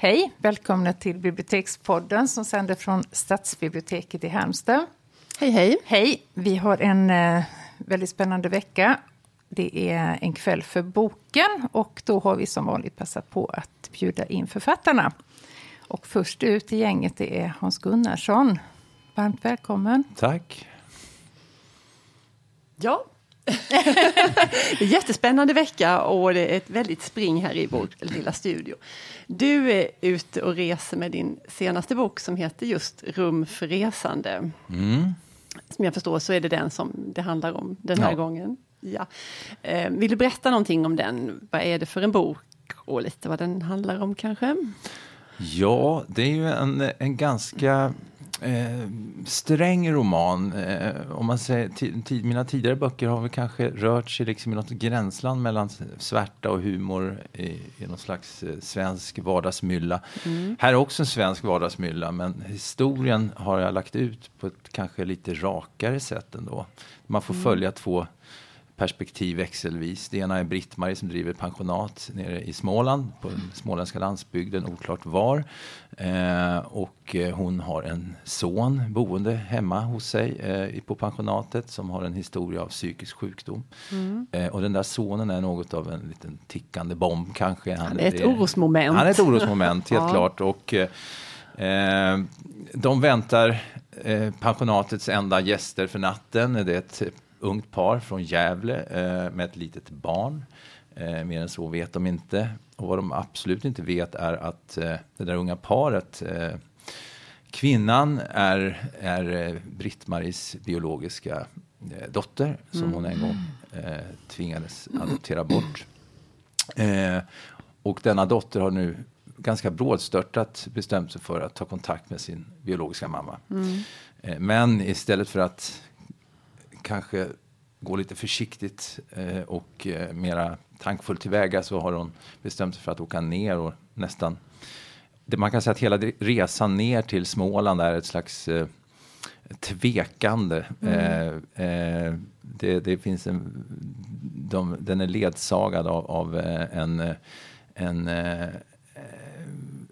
Hej, välkomna till Bibliotekspodden som sänder från Stadsbiblioteket i Halmstad. Hej, hej. Hej, vi har en eh, väldigt spännande vecka. Det är en kväll för boken och då har vi som vanligt passat på att bjuda in författarna. Och först ut i gänget det är Hans Gunnarsson. Varmt välkommen. Tack. Ja. Jättespännande vecka och det är ett väldigt spring här i vår lilla studio. Du är ute och reser med din senaste bok som heter just Rum för resande. Mm. Som jag förstår så är det den som det handlar om den här Ja. gången. Ja. Eh, Vill du berätta någonting om den? Vad är det för en bok? Och lite vad den handlar om kanske? Ja, det är ju en, en ganska eh, sträng roman. Eh, om man säger, mina tidigare böcker har väl kanske rört sig liksom i något gränsland mellan svärta och humor i, i någon slags eh, svensk vardagsmylla. Här är också en svensk vardagsmylla, men historien har jag lagt ut på ett kanske lite rakare sätt ändå. Man får följa två perspektiv växelvis. Det ena är Britt-Marie som driver pensionat nere i Småland, på den småländska landsbygden, oklart var. Eh, och eh, hon har en son boende hemma hos sig eh, på pensionatet som har en historia av psykisk sjukdom. Eh, och den där sonen är något av en liten tickande bomb kanske. Han är ett orosmoment. Han är ett orosmoment, helt Ja. klart. Och, eh, eh, de väntar pensionatets enda gäster för natten. Det är ett ungt par från Gävle eh, med ett litet barn. Eh, mer än så vet de inte. Och vad de absolut inte vet är att eh, det där unga paret eh, Kvinnan är, är eh, Britt-Maries biologiska eh, dotter som hon en gång eh, tvingades adoptera bort. Eh, och denna dotter har nu ganska brådstörtat bestämt sig för att ta kontakt med sin biologiska mamma. Eh, men istället för att kanske gå lite försiktigt eh, och eh, mera tankfullt tillväga så har hon bestämt sig för att åka ner och nästan det, man kan säga att hela resan ner till Småland är ett slags eh, tvekande. Eh, eh, det, det finns en, de, den är ledsagad av, av eh, en, eh, en,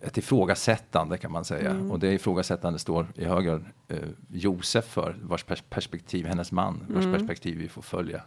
ett ifrågasättande kan man säga. Och det ifrågasättande står i hög grad eh, Josef för, vars pers perspektiv, hennes man, vars perspektiv vi får följa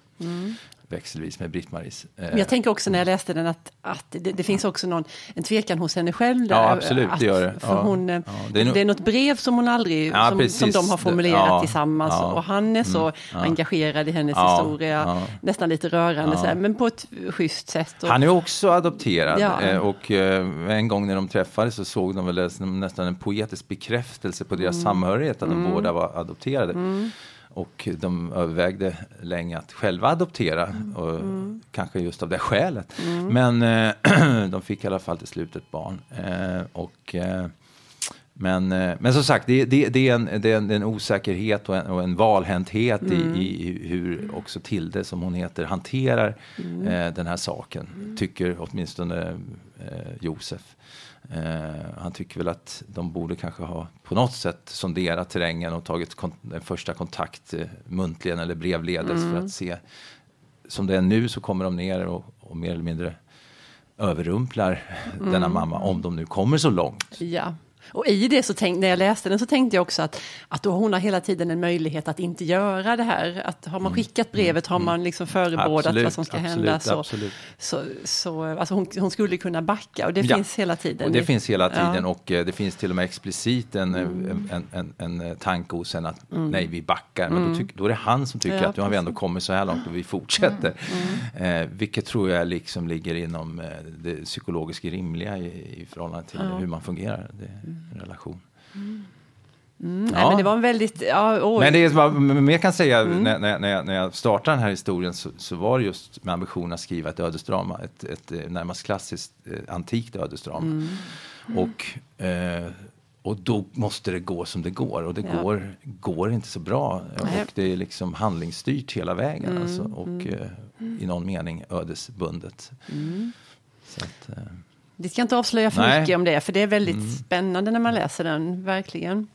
växelvis med Britt-Maries. eh, jag tänker också när jag läste den att, att det, det finns också någon, en tvekan hos henne själv. Där, Ja, absolut, att, det gör det. För Ja. hon, eh, Ja, det det, är är nog- något brev som hon aldrig, Ja, som, precis. som de har formulerat tillsammans. Mm. Och han är så engagerad i hennes historia, nästan lite rörande, så här, men på ett schysst sätt. Och, Han är också adopterad eh, och eh, en gång när de träffades så såg de väl nästan en poetisk bekräftelse på deras samhörighet de båda var adopterade. Och de övervägde länge att själva adoptera, och kanske just av det skälet. Men eh, de fick i alla fall till slut ett barn. Eh, och, eh, men, men som sagt, det, det, det, är en, det, är en, det är en osäkerhet och en, och en valhänthet i, i hur också Tilde, som hon heter, hanterar eh, den här saken. Tycker åtminstone eh, Josef. Eh, han tycker väl att de borde kanske ha på något sätt sonderat terrängen och tagit kon- en första kontakt eh, muntligen eller brevledes för att se. Som det är nu så kommer de ner och, och mer eller mindre överrumplar denna mamma om de nu kommer så långt. Ja. Och i det så tänkte, när jag läste den så tänkte jag också att, att då hon har hela tiden en möjlighet att inte göra det här. Att har man skickat brevet har man liksom förebådat Mm. Absolut, vad som ska absolut, hända. Så, absolut. så, så alltså hon, hon skulle kunna backa och det Ja. finns hela tiden. Och det finns hela tiden Ja. och eh, det finns till och med explicit en, Mm. en, en, en, en tanke hos henne att nej, vi backar. Men då, tyck, då är det han som tycker Mm. Ja, att nu har vi ändå kommit så här långt och vi fortsätter. Mm. Eh, vilket tror jag liksom ligger inom eh, det psykologiskt rimliga i, i förhållande till hur man fungerar en relation. Mm, Nej, men det var en väldigt... Ja, oj. Men det är vad mer kan säga Mm. när, när, när, jag, när jag startade den här historien så, så var det just med ambitionen att skriva ett ödesdrama, ett, ett eh, närmast klassiskt eh, antikt ödesdrama. Mm. Och, eh, och då måste det gå som det går och det Ja. går, går inte så bra. Nej. Mm, Och det är liksom handlingsstyrt hela vägen alltså, och eh, i någon mening ödesbundet. Mm. Så att, eh, Vi ska inte avslöja för Nej. mycket om det, för det är väldigt spännande när man läser den, verkligen.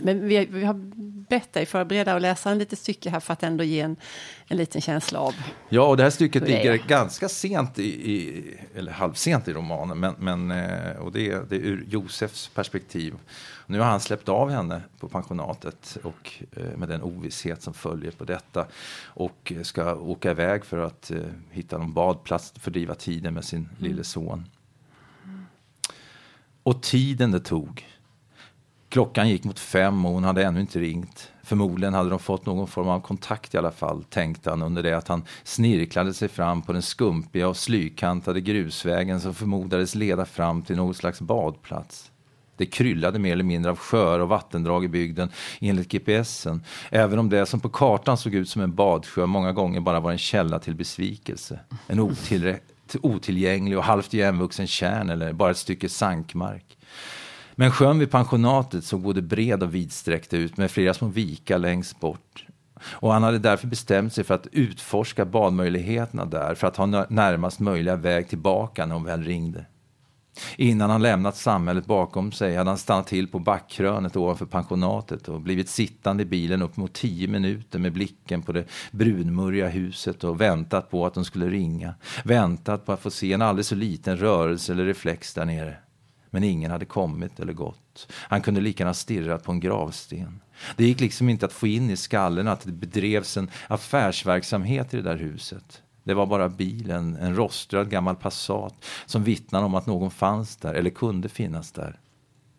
Men vi, vi har bett dig förbereda och läsa en litet stycke här för att ändå ge en, en liten känsla av Ja, och det här stycket ligger ganska sent, i, i, eller halvsent i romanen, men, men, eh, och det är, det är ur Josefs perspektiv. Nu har han släppt av henne på pensionatet och eh, med den ovisshet som följer på detta och ska åka iväg för att eh, hitta någon badplats, fördriva tiden med sin lille son. Och tiden det tog. Klockan gick mot fem och hon hade ännu inte ringt. Förmodligen hade de fått någon form av kontakt i alla fall, tänkte han under det att han snirklade sig fram på den skumpiga och slykantade grusvägen som förmodades leda fram till något slags badplats. Det kryllade mer eller mindre av sjöar och vattendrag i bygden enligt GPSen, även om det som på kartan såg ut som en badsjö många gånger bara var en källa till besvikelse. En otillgänglig och halvt igenvuxen kärn eller bara ett stycke sankmark. Men sjön vid pensionatet såg både bred och vidsträckt ut med flera små vikar längst bort. Och han hade därför bestämt sig för att utforska badmöjligheterna där för att ha närmast möjliga väg tillbaka när hon väl ringde. Innan han lämnat samhället bakom sig hade han stannat till på backkrönet ovanför pensionatet och blivit sittande i bilen upp mot tio minuter med blicken på det brunmurriga huset och väntat på att de skulle ringa. Väntat på att få se en aldrig så liten rörelse eller reflex där nere. Men ingen hade kommit eller gått. Han kunde lika gärna stirrat på en gravsten. Det gick liksom inte att få in i skallen att det bedrevs en affärsverksamhet i det där huset. Det var bara bilen, en roströd gammal Passat, som vittnade om att någon fanns där, eller kunde finnas där.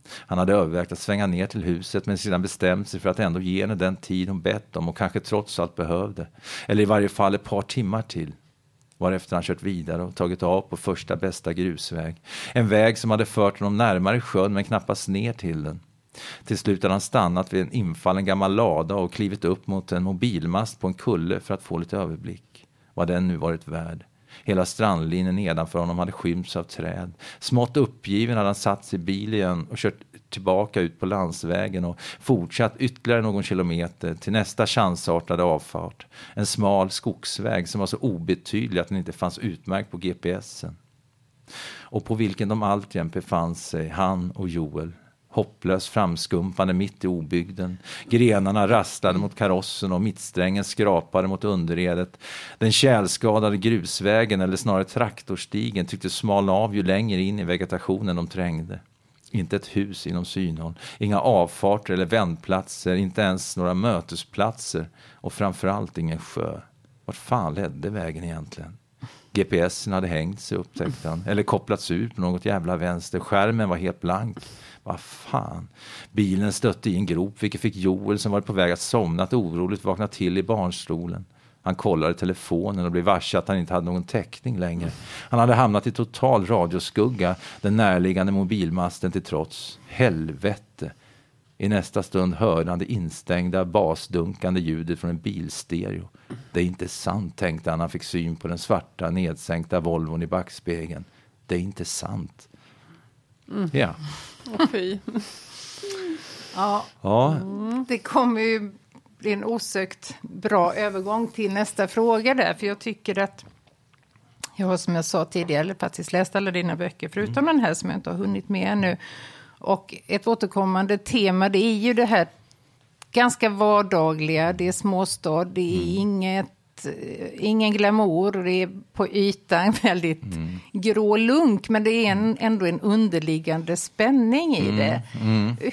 Han hade övervägt att svänga ner till huset men sedan bestämt sig för att ändå ge henne den tid hon bett om och kanske trots allt behövde. Eller i varje fall ett par timmar till. Varefter han kört vidare och tagit av på första bästa grusväg. En väg som hade fört honom närmare sjön men knappast ner till den. Till slut hade han stannat vid en infallen gammal lada och klivit upp mot en mobilmast på en kulle för att få lite överblick. Vad den nu varit värd. Hela strandlinjen nedanför honom hade skymts av träd. Smått uppgiven hade han satt sig i bilen igen och kört tillbaka ut på landsvägen och fortsatt ytterligare någon kilometer till nästa chansartade avfart. En smal skogsväg som var så obetydlig att den inte fanns utmärkt på GPSen. Och på vilken de alltjämt befann sig, han och Joel. Hopplöst framskumpande mitt i obygden. Grenarna rasslade mot karossen och mittsträngen skrapade mot underredet. Den tjälskadade grusvägen, eller snarare traktorstigen, tycktes smalna av ju längre in i vegetationen de trängde. Inte ett hus inom synhåll, inga avfarter eller vändplatser, inte ens några mötesplatser och framförallt ingen sjö. Vart fan ledde vägen egentligen? GPSen hade hängt sig upptäckte han, eller kopplats ur på något jävla vänster. Skärmen var helt blank. Vad fan. Bilen stötte i en grop vilket fick Joel som var på väg att somna att oroligt vakna till i barnstolen. Han kollade telefonen och blev varse att han inte hade någon täckning längre. Han hade hamnat i total radioskugga, den närliggande mobilmasten till trots. Helvete! I nästa stund hörde han det instängda, basdunkande ljudet från en bilstereo. Det är inte sant, tänkte han. Han fick syn på den svarta, nedsänkta Volvon i backspegeln. Det är inte sant. Ja. Åh, fy. Ja, ja. det kommer ju bli en osökt bra övergång till nästa fråga där, för jag tycker att jag har som jag sa tidigare faktiskt läst alla dina böcker, förutom den här som jag inte har hunnit med ännu. Och ett återkommande tema, det är ju det här ganska vardagliga, det är småstad, det är inget, eh, ingen glamour, det är på ytan väldigt grå lunk, men det är en, ändå en underliggande spänning i det.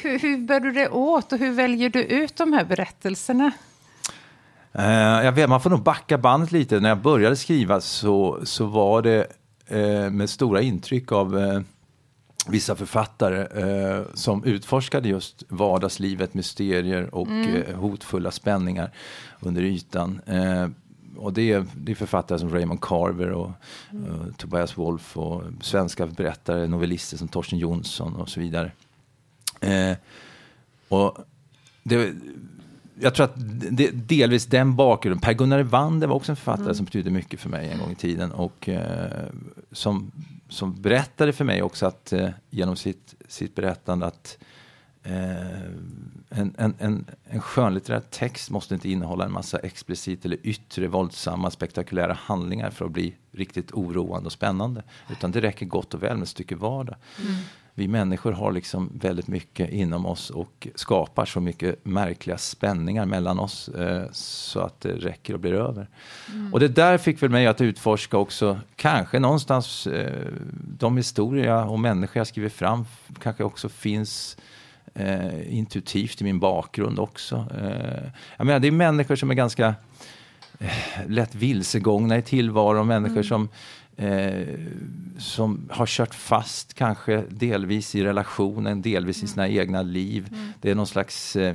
Hur, hur bär du det åt och hur väljer du ut de här berättelserna? Eh, jag vet, man får nog backa bandet lite. När jag började skriva så, så var det eh, med stora intryck av eh, vissa författare eh, som utforskade just vardagslivet, mysterier och eh, hotfulla spänningar under ytan. Eh, och det är, det är författare som Raymond Carver och eh, Tobias Wolff och svenska berättare, novellister som Torsten Jonsson och så vidare. Eh, och det, jag tror att det, delvis den bakgrunden. Per-Gunnar Evander var också en författare som betydde mycket för mig en gång i tiden. Och eh, som, som berättade för mig också att eh, genom sitt, sitt berättande att eh, en, en, en, en skönlitterär text måste inte innehålla en massa explicit eller yttre våldsamma spektakulära handlingar för att bli riktigt oroande och spännande. Utan det räcker gott och väl med ett stycke vardag. Mm vi människor har liksom väldigt mycket inom oss och skapar så mycket märkliga spänningar mellan oss eh, så att det räcker och blir över. Mm. Och det där fick väl mig att utforska också, kanske någonstans eh, de historier och människor jag skriver fram kanske också finns eh, intuitivt i min bakgrund också. Eh, jag menar, det är människor som är ganska eh, lätt vilsegångna i tillvaron, människor mm. som eh, som har kört fast kanske delvis i relationen, delvis mm. i sina egna liv. Mm. Det är någon slags eh,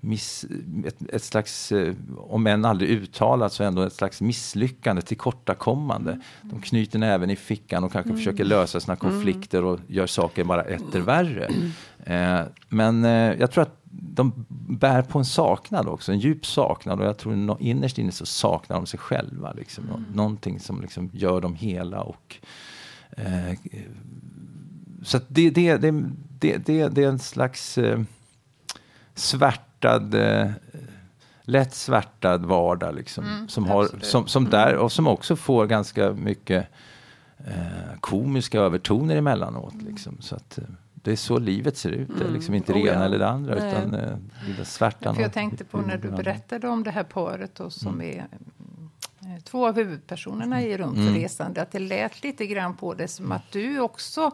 miss, ett, ett, slags, eh, om än aldrig uttalat, så ändå ett slags misslyckande, tillkortakommande. Mm. De knyter näven i fickan och kanske mm. försöker lösa sina mm. konflikter och gör saker bara etter värre. Eh, men eh, jag tror att de bär på en saknad också, en djup saknad och jag tror no, innerst inne så saknar de sig själva. Liksom. Mm. Någonting som liksom gör dem hela. Och, eh, så det, det, det, det, det, det är en slags eh, svärtad, eh, lätt svärtad vardag liksom, mm, som, har, som, som där, mm. och som också får ganska mycket eh, komiska övertoner emellanåt. Liksom, så att, eh, det är så livet ser ut. Det är liksom inte det oh, ena ja. eller det andra Nej. utan eh, det svärtan. För jag tänkte på när du berättade om det här paret då, som mm. är eh, två av huvudpersonerna i Rum för mm. resande, att det lät lite grann på det som att du också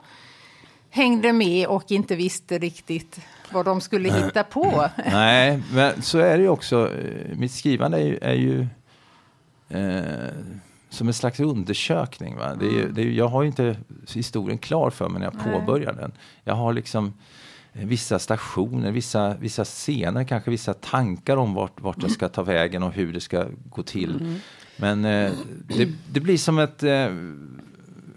hängde med och inte visste riktigt vad de skulle hitta på. Nej, men så är det ju också. Eh, mitt skrivande är ju, är ju eh, som en slags undersökning. Va? Det är, mm. det är, jag har ju inte historien klar för mig när jag Nej. påbörjar den. Jag har liksom eh, vissa stationer, vissa, vissa scener, kanske vissa tankar om vart, vart jag ska ta vägen och hur det ska gå till. Mm. Men eh, det, det, blir som ett, eh,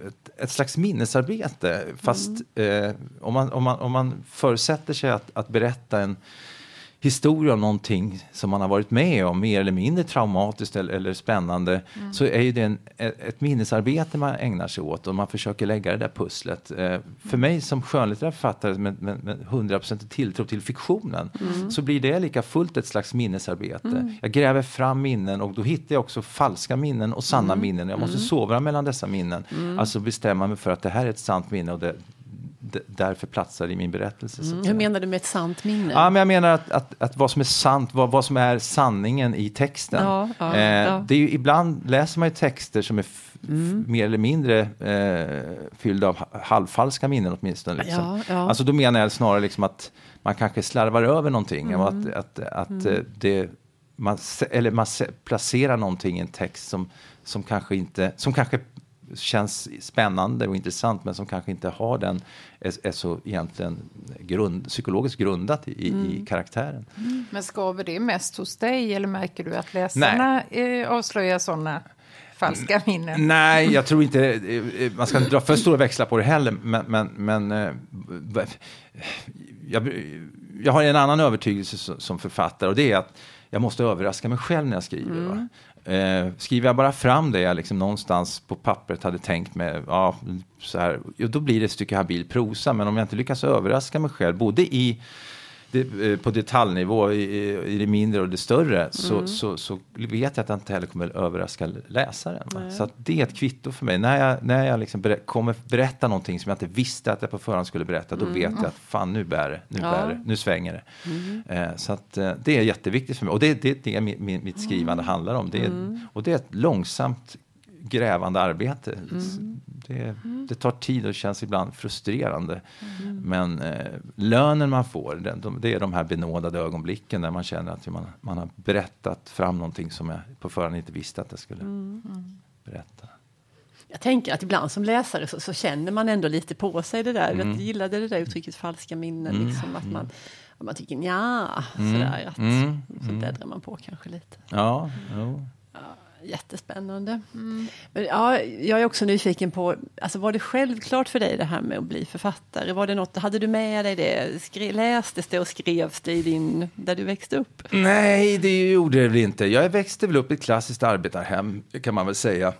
ett, ett, slags minnesarbete. Fast mm. eh, om, man, om, man, om man förutsätter sig att, att berätta en historia om någonting som man har varit med om, mer eller mindre traumatiskt eller, eller spännande, mm. så är ju det en, ett minnesarbete man ägnar sig åt och man försöker lägga det där pusslet. Eh, för mig som skönlitterär författare med, med, med 100% tilltro till fiktionen mm. så blir det lika fullt ett slags minnesarbete. Mm. Jag gräver fram minnen och då hittar jag också falska minnen och sanna mm. minnen. Jag måste mm. sovra mellan dessa minnen. Mm. Alltså bestämma mig för att det här är ett sant minne och det, därför platsar i min berättelse. Mm. Hur menar du med ett sant minne? Ja, men jag menar att, att, att vad som är sant, vad, vad som är sanningen i texten. Ja, ja, eh, ja. Det är ju, ibland läser man ju texter som är mm. mer eller mindre eh, fyllda av halvfalska minnen åtminstone. Liksom. Alltså då menar jag snarare liksom att man kanske slarvar över någonting. Mm. Och att, att, att mm. Eh, det, man, eller man placerar någonting i en text som, som kanske inte, som kanske känns spännande och intressant men som kanske inte har den, är, är så egentligen grund, psykologiskt grundat i, mm. i karaktären. Mm. Men skaver det mest hos dig eller märker du att läsarna eh, avslöjar sådana falska minnen? Nej, jag tror inte, eh, man ska inte dra för stora växlar på det heller, men, men, men eh, jag, jag har en annan övertygelse som författare och det är att jag måste överraska mig själv när jag skriver. Mm. Eh, skriver jag bara fram det jag liksom någonstans på pappret hade tänkt mig, ja, så här, då blir det ett stycke habil prosa. Men om jag inte lyckas överraska mig själv, både i det, eh, på detaljnivå i, i, det mindre och det större mm. så, så, så, vet jag att jag inte heller kommer överraska läsaren. Så det är ett kvitto för mig. När jag, när jag liksom ber, kommer berätta någonting som jag inte visste att jag på förhand skulle berätta, då mm. vet jag att fan nu bär det, nu, ja. bär det, nu svänger det. Mm. Eh, så att, eh, det är jätteviktigt för mig och det är det, det, mitt, mitt skrivande mm. handlar om. Det är, mm. och det är ett långsamt grävande arbete. Mm. Det, mm. det, tar tid och känns ibland frustrerande. Mm. Men eh, lönen man får, det, de, det är de här benådade ögonblicken där man känner att man, man har berättat fram någonting som jag på förhand inte visste att jag skulle mm. berätta. Jag tänker att ibland som läsare så, så, känner man ändå lite på sig det där. Mm. Jag gillade det där uttrycket falska minnen. Mm. Liksom, att man, man tycker ja, sådär. Att, Så bläddrar man på kanske lite. Ja, jo. Jättespännande. Mm. Men, ja, jag är också nyfiken på, alltså, var det självklart för dig det här med att bli författare? Var det något, hade du med dig det? Skri, lästes det och skrevs det i din, där du växte upp? Nej, det gjorde det väl inte. Jag växte väl upp i ett klassiskt arbetarhem, kan man väl säga.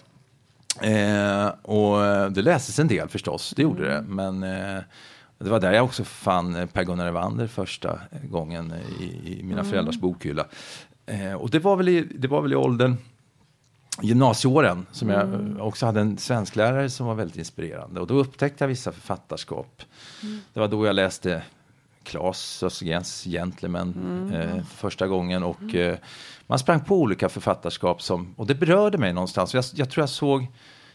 Eh, och det lästes en del förstås, det gjorde det. Mm. Men eh, det var där jag också fann Per-Gunnar Evander första gången i, i mina mm. föräldrars bokhylla. Eh, och det var väl i, det var väl i åldern gymnasieåren som jag också hade en svensklärare som var väldigt inspirerande. Och då upptäckte jag vissa författarskap. Det var då jag läste Claes Östergrens Gentlemen eh, första gången. Och eh, man sprang på olika författarskap som, och det berörde mig någonstans. Jag, jag tror jag såg,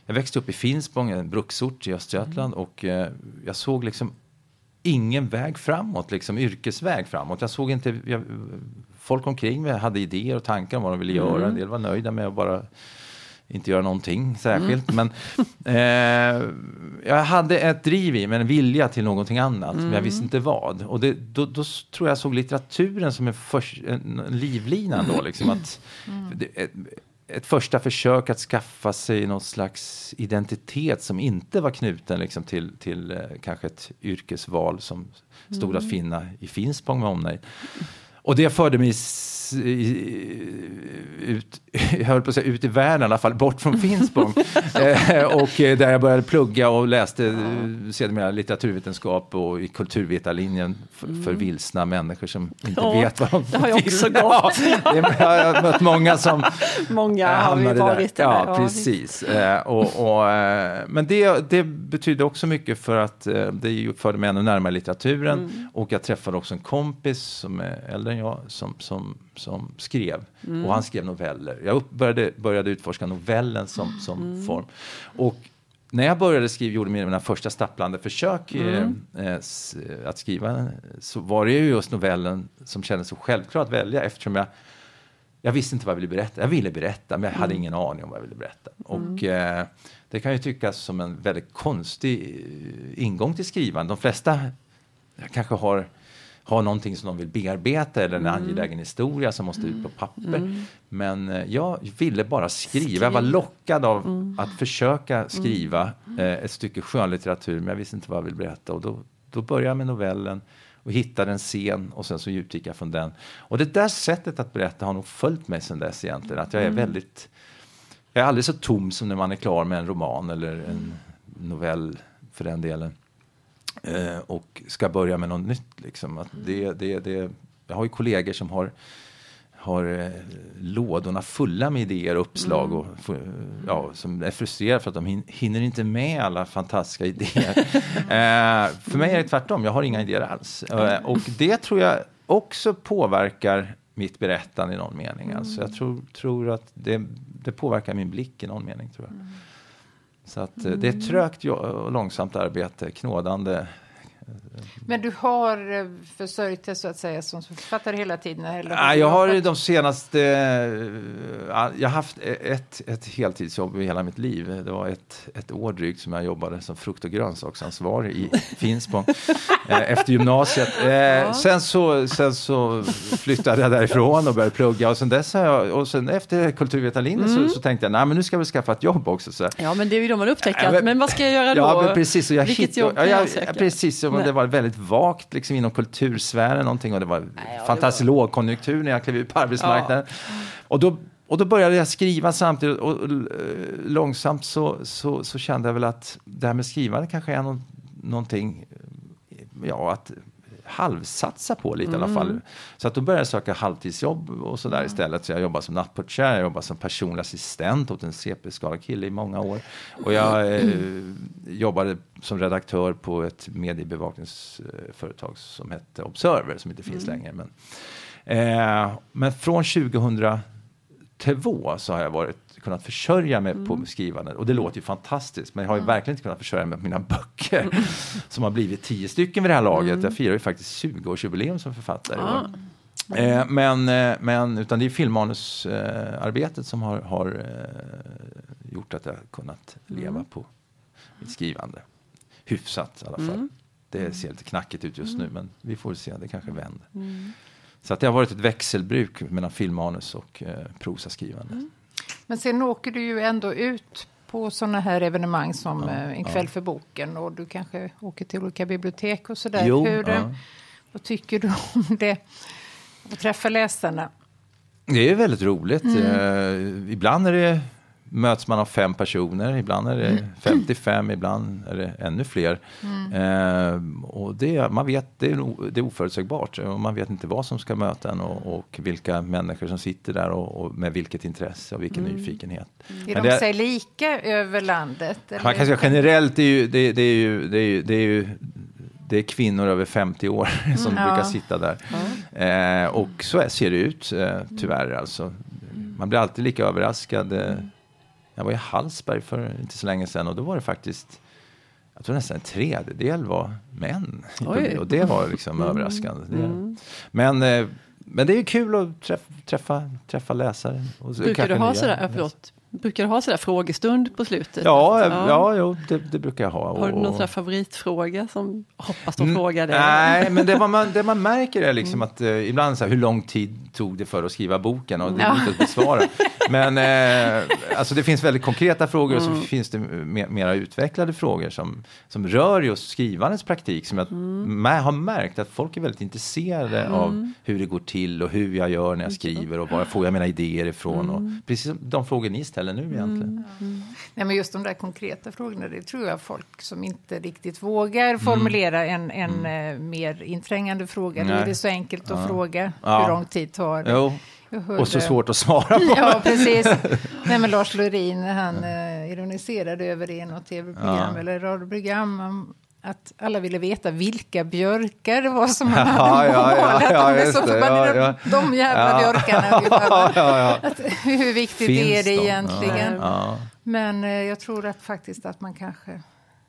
jag växte upp i Finspång, en bruksort i Östergötland. Och eh, jag såg liksom ingen väg framåt, liksom yrkesväg framåt. Jag såg inte, jag, folk omkring mig hade idéer och tankar om vad de ville göra. En del var nöjda med att bara inte göra någonting särskilt. Men eh, jag hade ett driv i mig, en vilja till någonting annat, men jag visste inte vad. Och det, då, då tror jag såg litteraturen som en, förs- en, livlina då, liksom att det, ett, ett första försök att skaffa sig någon slags identitet som inte var knuten liksom till, till eh, kanske ett yrkesval som stod att finna i Finspång med omnejd. Och det förde mig ut, jag höll på att säga ut i världen i alla fall, bort från Finspång. eh, och eh, där jag började plugga och läste eh, sedermera litteraturvetenskap och i kulturvetarlinjen för, för vilsna människor som inte Ja, vet vad de det har jag också vill. Ja, jag har mött många som Många har vi varit där. Ja, Ja, precis. Och, och, men det, det betyder också mycket för att det förde mig ännu närmare litteraturen. Mm. Och jag träffade också en kompis som är äldre än jag som, som, som skrev. Mm. Och han skrev noveller. Jag började, började utforska novellen som, som Mm. form. Och när jag började skriva, gjorde mina första stapplande försök Mm. eh, eh, s- att skriva så var det ju just novellen som kändes så självklar att välja eftersom jag jag visste inte vad jag ville berätta. Jag ville berätta, men jag hade ingen aning om vad jag ville berätta. Och eh, det kan ju tyckas som en väldigt konstig eh, ingång till skrivande. De flesta kanske har, har någonting som de vill bearbeta eller en angelägen historia som måste ut på papper. Men eh, jag ville bara skriva. Jag var lockad av att försöka skriva eh, ett stycke skönlitteratur, men jag visste inte vad jag ville berätta. Och då, då började jag med novellen och hittade en scen och sen så utgick jag från den. Och det där sättet att berätta har nog följt mig sedan dess egentligen. Att jag är väldigt, jag är aldrig så tom som när man är klar med en roman eller en novell för den delen. Eh, och ska börja med något nytt liksom. Att det, det, det, jag har ju kollegor som har har eh, lådorna fulla med idéer och uppslag och får- ja, som är frustrerade för att de hin- hinner inte med alla fantastiska idéer. eh, för mig är det tvärtom, jag har inga idéer alls. Eh, och det tror jag också påverkar mitt berättande i någon mening. Alltså jag tror, tror att det, det påverkar min blick i någon mening. tror jag. Så att, eh, det är ett trögt jo- och långsamt arbete, knådande. Men du har eh, försörjt dig så att säga som författare hela tiden? Eller Nej, jag har de senaste... eh, Jag har haft ett, ett heltidsjobb i hela mitt liv. Det var ett, ett år drygt som jag jobbade som frukt och grönsaksansvarig i Finspång eh, efter gymnasiet. Eh, sen, så, sen så flyttade jag därifrån och började plugga och sen dess har jag, och sen efter kulturvetarlinjen så, så tänkte jag, nej men nu ska jag väl skaffa ett jobb också. Så. Ja, men det är ju då man upptäcker Ja, men- men vad ska jag göra då? Ja, men precis. Och jag Vilket hitt- jobb ja, kan jag jag, söka? Precis, och Nej. det var väldigt vagt liksom, inom kultursfären någonting och det var ja, det fantastisk lågkonjunktur när jag klev ut på arbetsmarknaden. Och, då, och då började jag skriva samtidigt och, och eh, långsamt så, så, så kände jag väl att det här med skrivande kanske är någon, någonting, ja, att halvsatsa på lite i alla fall. Så att då började jag söka halvtidsjobb och sådär istället. Så jag jobbade som nattportier, jag jobbade som personlig assistent åt en CP-skadad kille i många år. Och jag eh, jobbade som redaktör på ett mediebevakningsföretag som hette Observer, som inte finns längre. Men, eh, men från 2002 så har jag varit, kunnat försörja mig på skrivandet. Och det låter ju fantastiskt, men jag har ju verkligen inte kunnat försörja mig på mina böcker. Som har blivit tio stycken vid det här laget. Jag firar ju faktiskt 20-årsjubileum som författare. år. Eh, men, eh, men utan det är filmmanusarbetet som har, har eh, gjort att jag har kunnat leva på mitt skrivande. Hyfsat i alla fall. Det ser lite knackigt ut just nu, men vi får se, det kanske vänder. Så att det har varit ett växelbruk mellan filmmanus och eh, prosaskrivande. Men sen åker du ju ändå ut på sådana här evenemang som eh, En kväll för boken och du kanske åker till olika bibliotek och sådär. Jo, Hur, ja. Vad tycker du om det? Att träffa läsarna? Det är väldigt roligt. Eh, ibland är det möts man av fem personer, ibland är det 55, ibland är det ännu fler. Eh, och det, man vet, det, är, det är oförutsägbart och man vet inte vad som ska möta en och, och vilka människor som sitter där och, och med vilket intresse och vilken nyfikenhet. Är Men de det- sig lika över landet? Man eller? kan säga generellt, det är ju, det, det är ju, det är ju, det är ju det är kvinnor över 50 år som Ja. brukar sitta där. Eh, och så ser det ut, eh, tyvärr. Alltså. Man blir alltid lika överraskad. Jag var i Hallsberg för inte så länge sedan och då var det faktiskt, jag tror nästan en tredjedel var män. Och det var liksom överraskande. Det, men, eh, men det är kul att träffa, träffa, träffa läsare. Och Brukar du ha sådär, förlåt, brukar du ha sådär frågestund på slutet? Ja, Alltså, ja. jo, det, det brukar jag ha. Har du någon Och- sån där favoritfråga som hoppas de Mm, frågar dig? Nej, men det man, det man märker är liksom att eh, ibland så här, hur lång tid tog det för att skriva boken och det är Ja. inte att besvara. Men eh, alltså det finns väldigt konkreta frågor och Mm. så finns det mer, mera utvecklade frågor som, som rör just skrivandets praktik som jag Mm. har märkt att folk är väldigt intresserade av hur det går till och hur jag gör när jag skriver och var får jag mina idéer ifrån. Och, Mm. precis de frågor ni ställer nu egentligen. Nej, men just de där konkreta frågorna, det tror jag folk som inte riktigt vågar formulera en, en eh, mer inträngande fråga. Då Mm. Nej. är det så enkelt att fråga Ja. hur lång tid tar det. Jo, och så svårt att svara på. Ja, precis. Nej, men Lars Lorin, han eh, ironiserade över det i något tv-program Ja. eller radioprogram. Att alla ville veta vilka björkar det var som Ja, hade ja, ja, målat. ja, De är just så det. Ja, ja. De jävla Ja. björkarna. ja, ja. Att, hur viktigt Finns är det de? egentligen? Ja. Men eh, jag tror att faktiskt att man kanske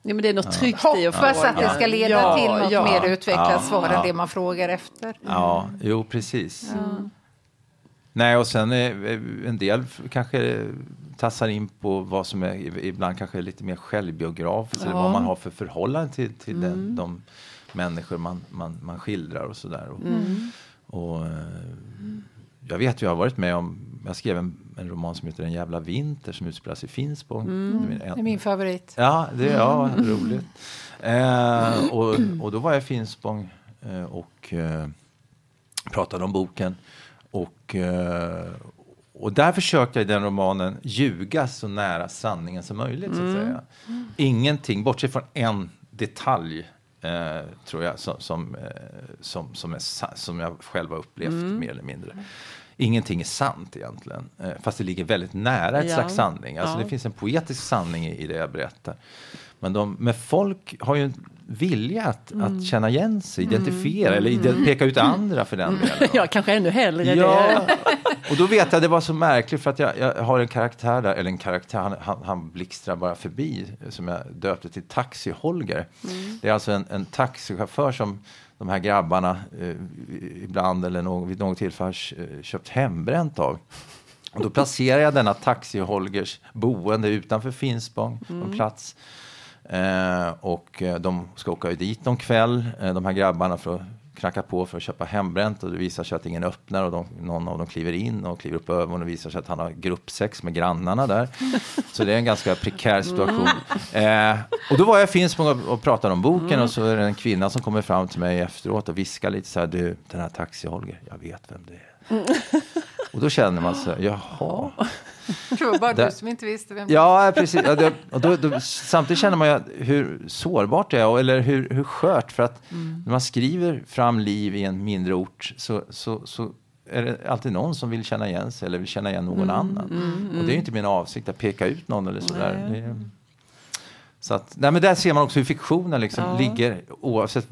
Ja, men det är något tryggt i att hoppas att det ska leda Ja, till något ja. mer utvecklat Ja, svar ja. än det man frågar efter. Ja, jo precis. Nej, och sen eh, en del kanske tassar in på vad som är ibland kanske lite mer självbiografiskt eller Ja. vad man har för förhållande till, till den, de människor man, man, man skildrar och sådär. Och, och, eh, jag vet ju, jag har varit med om, jag skrev en, en roman som heter En jävla vinter som utspelar sig i Finspång. Det är min- Det är min favorit. Ja, det ja, roligt. Eh, och, och då var jag i Finspång eh, och eh, pratade om boken. Och, eh, och där försökte jag i den romanen ljuga så nära sanningen som möjligt. Så att säga. Ingenting, bortsett från en detalj, eh, tror jag, som, som, eh, som, som, är, som jag själv har upplevt mer eller mindre. Ingenting är sant egentligen, eh, fast det ligger väldigt nära ett Ja. slags sanning. Alltså Ja. Det finns en poetisk sanning i, i det jag berättar. Men, de, men folk har ju vilja att, Mm. att känna igen sig, identifiera eller ide- peka ut andra för den delen. Ja, kanske ännu hellre Ja, det. och då vet jag det var så märkligt för att jag, jag har en karaktär där, eller en karaktär, han, han, han blixtrar bara förbi som jag döpte till Taxi-Holger. Det är alltså en, en taxichaufför som de här grabbarna eh, ibland eller någon, vid något tillfälle eh, köpt hembränt av. Och då placerar jag denna Taxi-Holgers boende utanför Finspång, på en plats. Eh, och eh, de ska åka dit någon kväll, eh, de här grabbarna, för att knacka på för att köpa hembränt och det visar sig att ingen öppnar och de, någon av dem kliver in och kliver upp över och det visar sig att han har gruppsex med grannarna där. Så det är en ganska prekär situation. Eh, och då var jag i Finspång och, och pratade om boken och så är det en kvinna som kommer fram till mig efteråt och viskar lite så här, du, den här Taxi-Holger, jag vet vem det är. Och då känner man så här, jaha. Det var bara du som inte visste vem Ja, precis. Ja, det, och då, då, samtidigt känner man ju hur sårbart det är, eller hur, hur skört. För att när man skriver fram liv i en mindre ort så, så, så är det alltid någon som vill känna igen sig eller vill känna igen någon annan. Och det är ju inte min avsikt att peka ut någon eller sådär. Nej. Det så att, nej, men där ser man också hur fiktionen liksom Ja. ligger, oavsett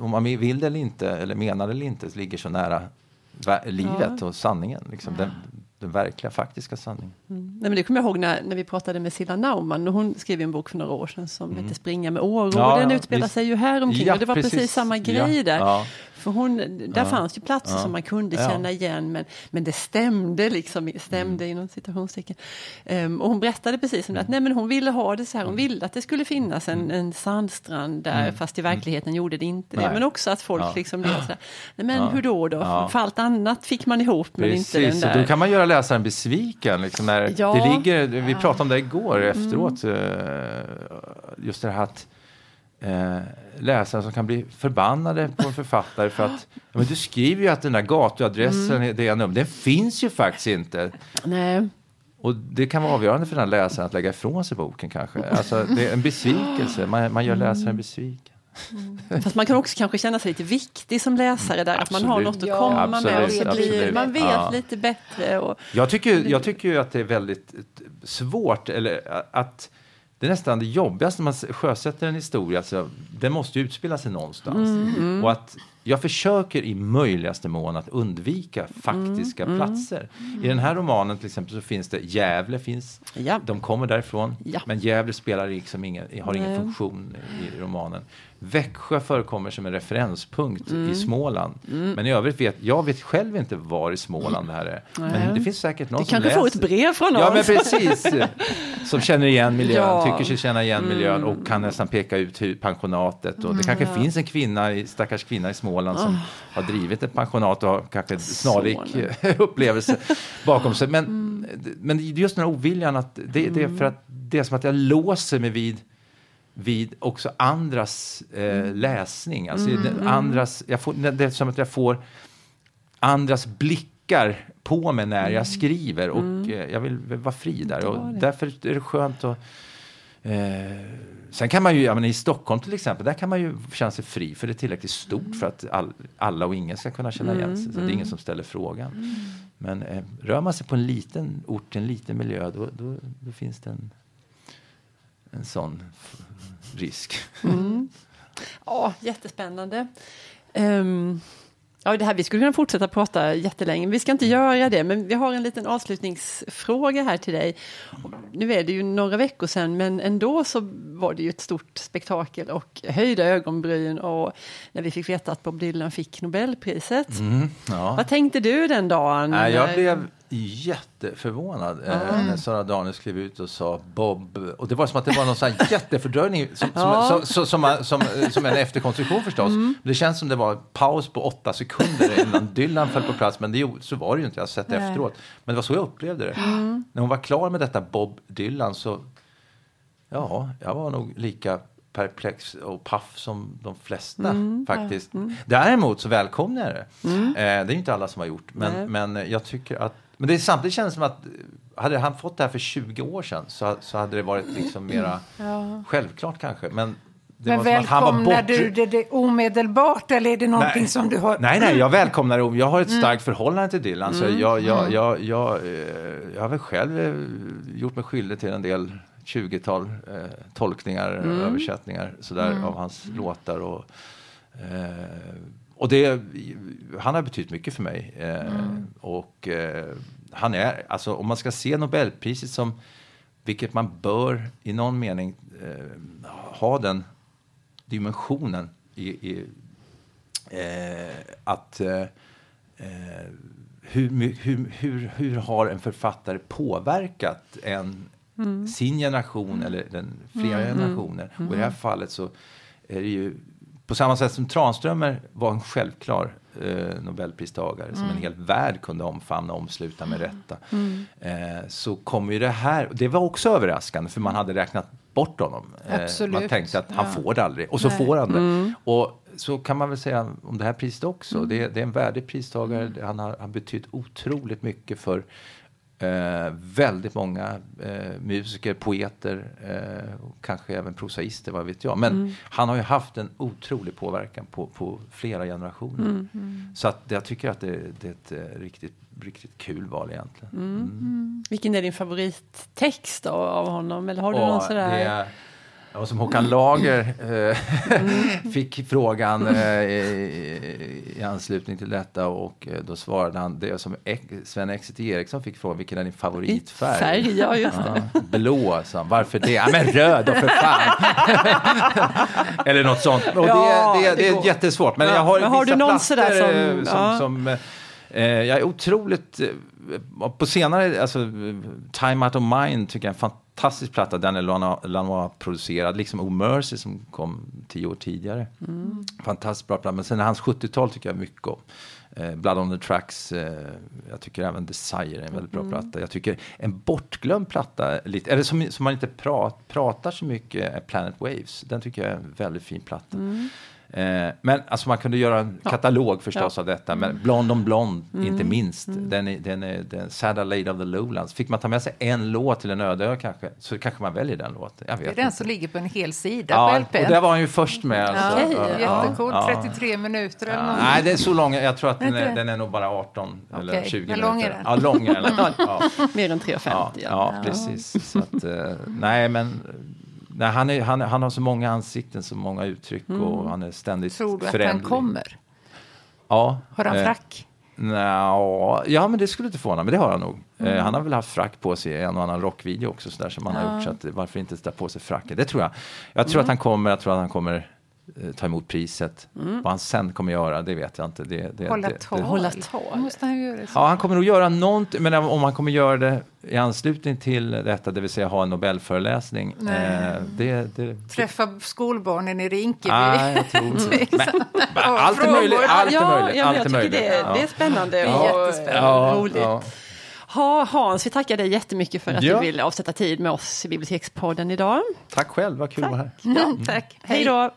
om man vill det eller inte, eller menar det eller inte, så ligger så nära livet och sanningen. Liksom, den, den verkliga, faktiska sanningen. Nej, men det kommer jag ihåg när, när vi pratade med Silla Naumann. Hon skrev en bok för några år sedan som heter Springa med åror. Mm. Ja, och den ja, utspelar visst. sig ju här omkring. Ja, och det var precis, precis. samma grej Ja, där. Ja. För hon, där fanns ju platser Ja. som man kunde Ja. känna igen men, men det stämde liksom, stämde Mm. inom citationstecken. Ehm, och hon berättade precis om det, att nej, men hon ville ha det så här, hon Mm. ville att det skulle finnas en, en sandstrand där, fast i verkligheten gjorde det inte det. Nej. Men också att folk Ja. liksom blev så här, nej men Ja. hur då då? Ja. För allt annat fick man ihop men inte Precis, den och där. då kan man göra läsaren besviken. Liksom när Ja. det ligger, vi pratade om det igår efteråt, eh, just det här att eh, läsare som kan bli förbannade på en författare för att men du skriver ju att den där gatuadressen, är det numret, den finns ju faktiskt inte. Nej. Och det kan vara avgörande för den här läsaren att lägga ifrån sig boken kanske. Alltså, det är en besvikelse, man, man gör läsaren besviken. Mm. Fast man kan också kanske känna sig lite viktig som läsare där, Absolut. att man har något att Ja, komma absolut, med. Och det blir, man vet Ja. lite bättre. Och, Jag tycker, jag tycker ju att det är väldigt svårt, eller att det är nästan det jobbigaste när man sjösätter en historia. Alltså, den måste ju utspela sig någonstans. Och att jag försöker i möjligaste mån att undvika faktiska platser. I den här romanen till exempel så finns det Gävle, finns, Ja. de kommer därifrån. Ja. Men Gävle spelar liksom ingen, har ingen Nej. funktion i romanen. Växjö förekommer som en referenspunkt i Småland. Men i övrigt vet jag vet själv inte var i Småland det här är. Men det finns säkert någon du som kanske får ett brev från Ja, men precis. Som känner igen miljön, Ja. Mm. tycker sig känna igen miljön och kan nästan peka ut pensionatet. Och det kanske finns en kvinna, stackars kvinna i Småland som har drivit ett pensionat och har kanske en snarlik Son. upplevelse bakom sig. Men, Mm. men just den här oviljan, att det, det är för att det är som att jag låser mig vid vid också andras Mm. eh, läsning. Alltså, det- andras, jag får, det är som att jag får andras blickar på mig när jag skriver och eh, jag vill vara fri där. Och Mm. därför är det skönt att Eh, sen kan man ju, ja, men i Stockholm till exempel, där kan man ju känna sig fri för det är tillräckligt stort för att all, alla och ingen ska kunna känna igen sig. Så det är ingen som ställer frågan. Men eh, rör man sig på en liten ort, en liten miljö, då, då, då finns det en, en sån risk. Ja, jättespännande. Ehm, ja, det här, vi skulle kunna fortsätta prata jättelänge, vi ska inte göra det. Men vi har en liten avslutningsfråga här till dig. Nu är det ju några veckor sedan, men ändå så var det ju ett stort spektakel och höjda ögonbryn och när vi fick veta att Bob Dylan fick Nobelpriset. Mm, ja. Vad tänkte du den dagen? Jag när- blev jätteförvånad eh, när Sara Danius klev ut och sa Bob. Och det var som att det var någon sån jättefördröjning som, som, som, som, som, en efterkonstruktion förstås. Det känns som det var paus på åtta sekunder innan Dylan föll på plats. Men det, så var det ju inte, jag har sett det Nej. efteråt. Men det var så jag upplevde det. När hon var klar med detta Bob Dylan så, ja, jag var nog lika perplex och paff som de flesta faktiskt. Däremot så välkomnar jag det. Eh, det är ju inte alla som har gjort. Nej. Men, men jag tycker att, men det är samtidigt känns det som att hade han fått det här för 20 år sedan så, så hade det varit liksom mera självklart kanske. Men, det Men välkomnar du det, det omedelbart eller är det någonting Nej. som du har... Nej, nej, jag välkomnar det. Jag har ett Mm. starkt förhållande till Dylan. Så jag, jag, jag, jag, eh, jag har väl själv eh, gjort mig skyldig till en del 20-tal eh, tolkningar, Mm. översättningar sådär, av hans låtar. Och, eh, och det, han har betytt mycket för mig. Eh, Mm. Och eh, han är, alltså om man ska se Nobelpriset som, vilket man bör i någon mening eh, ha den dimensionen i, i att hur, hur, hur, hur har en författare påverkat en, sin generation eller den, flera generationer? Och i det här fallet så är det ju på samma sätt som Tranströmer var en självklar eh, Nobelpristagare som en hel värld kunde omfamna och omsluta med rätta. Eh, så kommer ju det här, det var också överraskande för man hade räknat bort honom. Eh, man tänkte att han Ja. får det aldrig och så Nej. får han det. Och så kan man väl säga om det här priset också. Det, det är en värdig pristagare. Han har, han betytt otroligt mycket för eh, väldigt många eh, musiker, poeter och kanske även prosaister, vad vet jag. Men han har ju haft en otrolig påverkan på, på flera generationer. Så att jag tycker att det, det är ett eh, riktigt, riktigt kul val egentligen. Mm. Vilken är din favorittext då, av honom? Eller har du Ja, någon sådär? Var som Håkan Lager eh, fick frågan eh, i, i anslutning till detta och eh, då svarade han det som Ek, Sven Exeter Eriksson fick frågan, vilken är din favoritfärg? Färg, ja just. Ja, blå, sa han. Varför det? Ja, men röd då för fan! Eller något sånt. Och Ja, det, det, det det är jättesvårt. Men Ja, jag har, men har du någon plattor, sådär som- eh, som, som eh, jag är otroligt... eh, På senare, alltså Time Out of Mind tycker jag är en fantastisk platta. Den är Lanois, Lanois producerad, liksom O Mercy som kom tio år tidigare. Mm. Fantastiskt bra platta. Men sen hans 70-tal tycker jag mycket om. Eh, Blood on the Tracks, eh, jag tycker även Desire är en väldigt bra Mm. platta. Jag tycker en bortglömd platta, lite, eller som, som man inte prat, pratar så mycket, är Planet Waves. Den tycker jag är en väldigt fin platta. Mm. Eh, men alltså man kunde göra en katalog förstås av detta. Men Blond on Blond, inte minst. Den är, den är den Sad Lady of the Lowlands. Fick man ta med sig en låt till en öde kanske, så kanske man väljer den låten. Jag vet Det är den inte. som ligger på en hel sida Ja, på och LPn. där var han ju först med. Alltså. Okej, Ja, Jättecoolt, ja. 33 minuter eller Ja, något. nej, det är så lång. Jag tror att den Är den är nog bara 18 eller Okej, 20 men minuter. lång är den. Ja, lång är den. Ja, Mer än 3,50. ja, ja, precis. Så att, eh, nej, men nej, han, är, han, han har så många ansikten, så många uttryck och han är ständigt Tror du att föränderlig. han kommer? Ja. Har han eh, frack? Nja, ja, men det skulle inte förvåna men det har han nog. Eh, han har väl haft frack på sig i en och annan rockvideo också, så där, som han har gjort. Så att, varför inte ta på sig fracken? Det tror jag. Jag tror att han kommer, jag tror att han kommer eh, ta emot priset. Vad han sen kommer göra, det vet jag inte. Det, det, Hålla det, tal? det, Hålla tal. Måste han göra så? Ja, han kommer nog göra någonting, men om han kommer göra det i anslutning till detta, det vill säga ha en Nobelföreläsning. Eh, det, det, Träffa skolbarnen i Rinkeby. Nej, jag tror. Men, men, allt är möjligt. Allt är ja, möjligt. ja, allt är möjligt. det, Ja. det är spännande är och jättespännande. Ja, roligt. ja. Ha, Hans, vi tackar dig jättemycket för att Ja. du ville avsätta tid med oss i Bibliotekspodden idag. Tack själv, vad kul att vara här. Mm, tack. Hej då!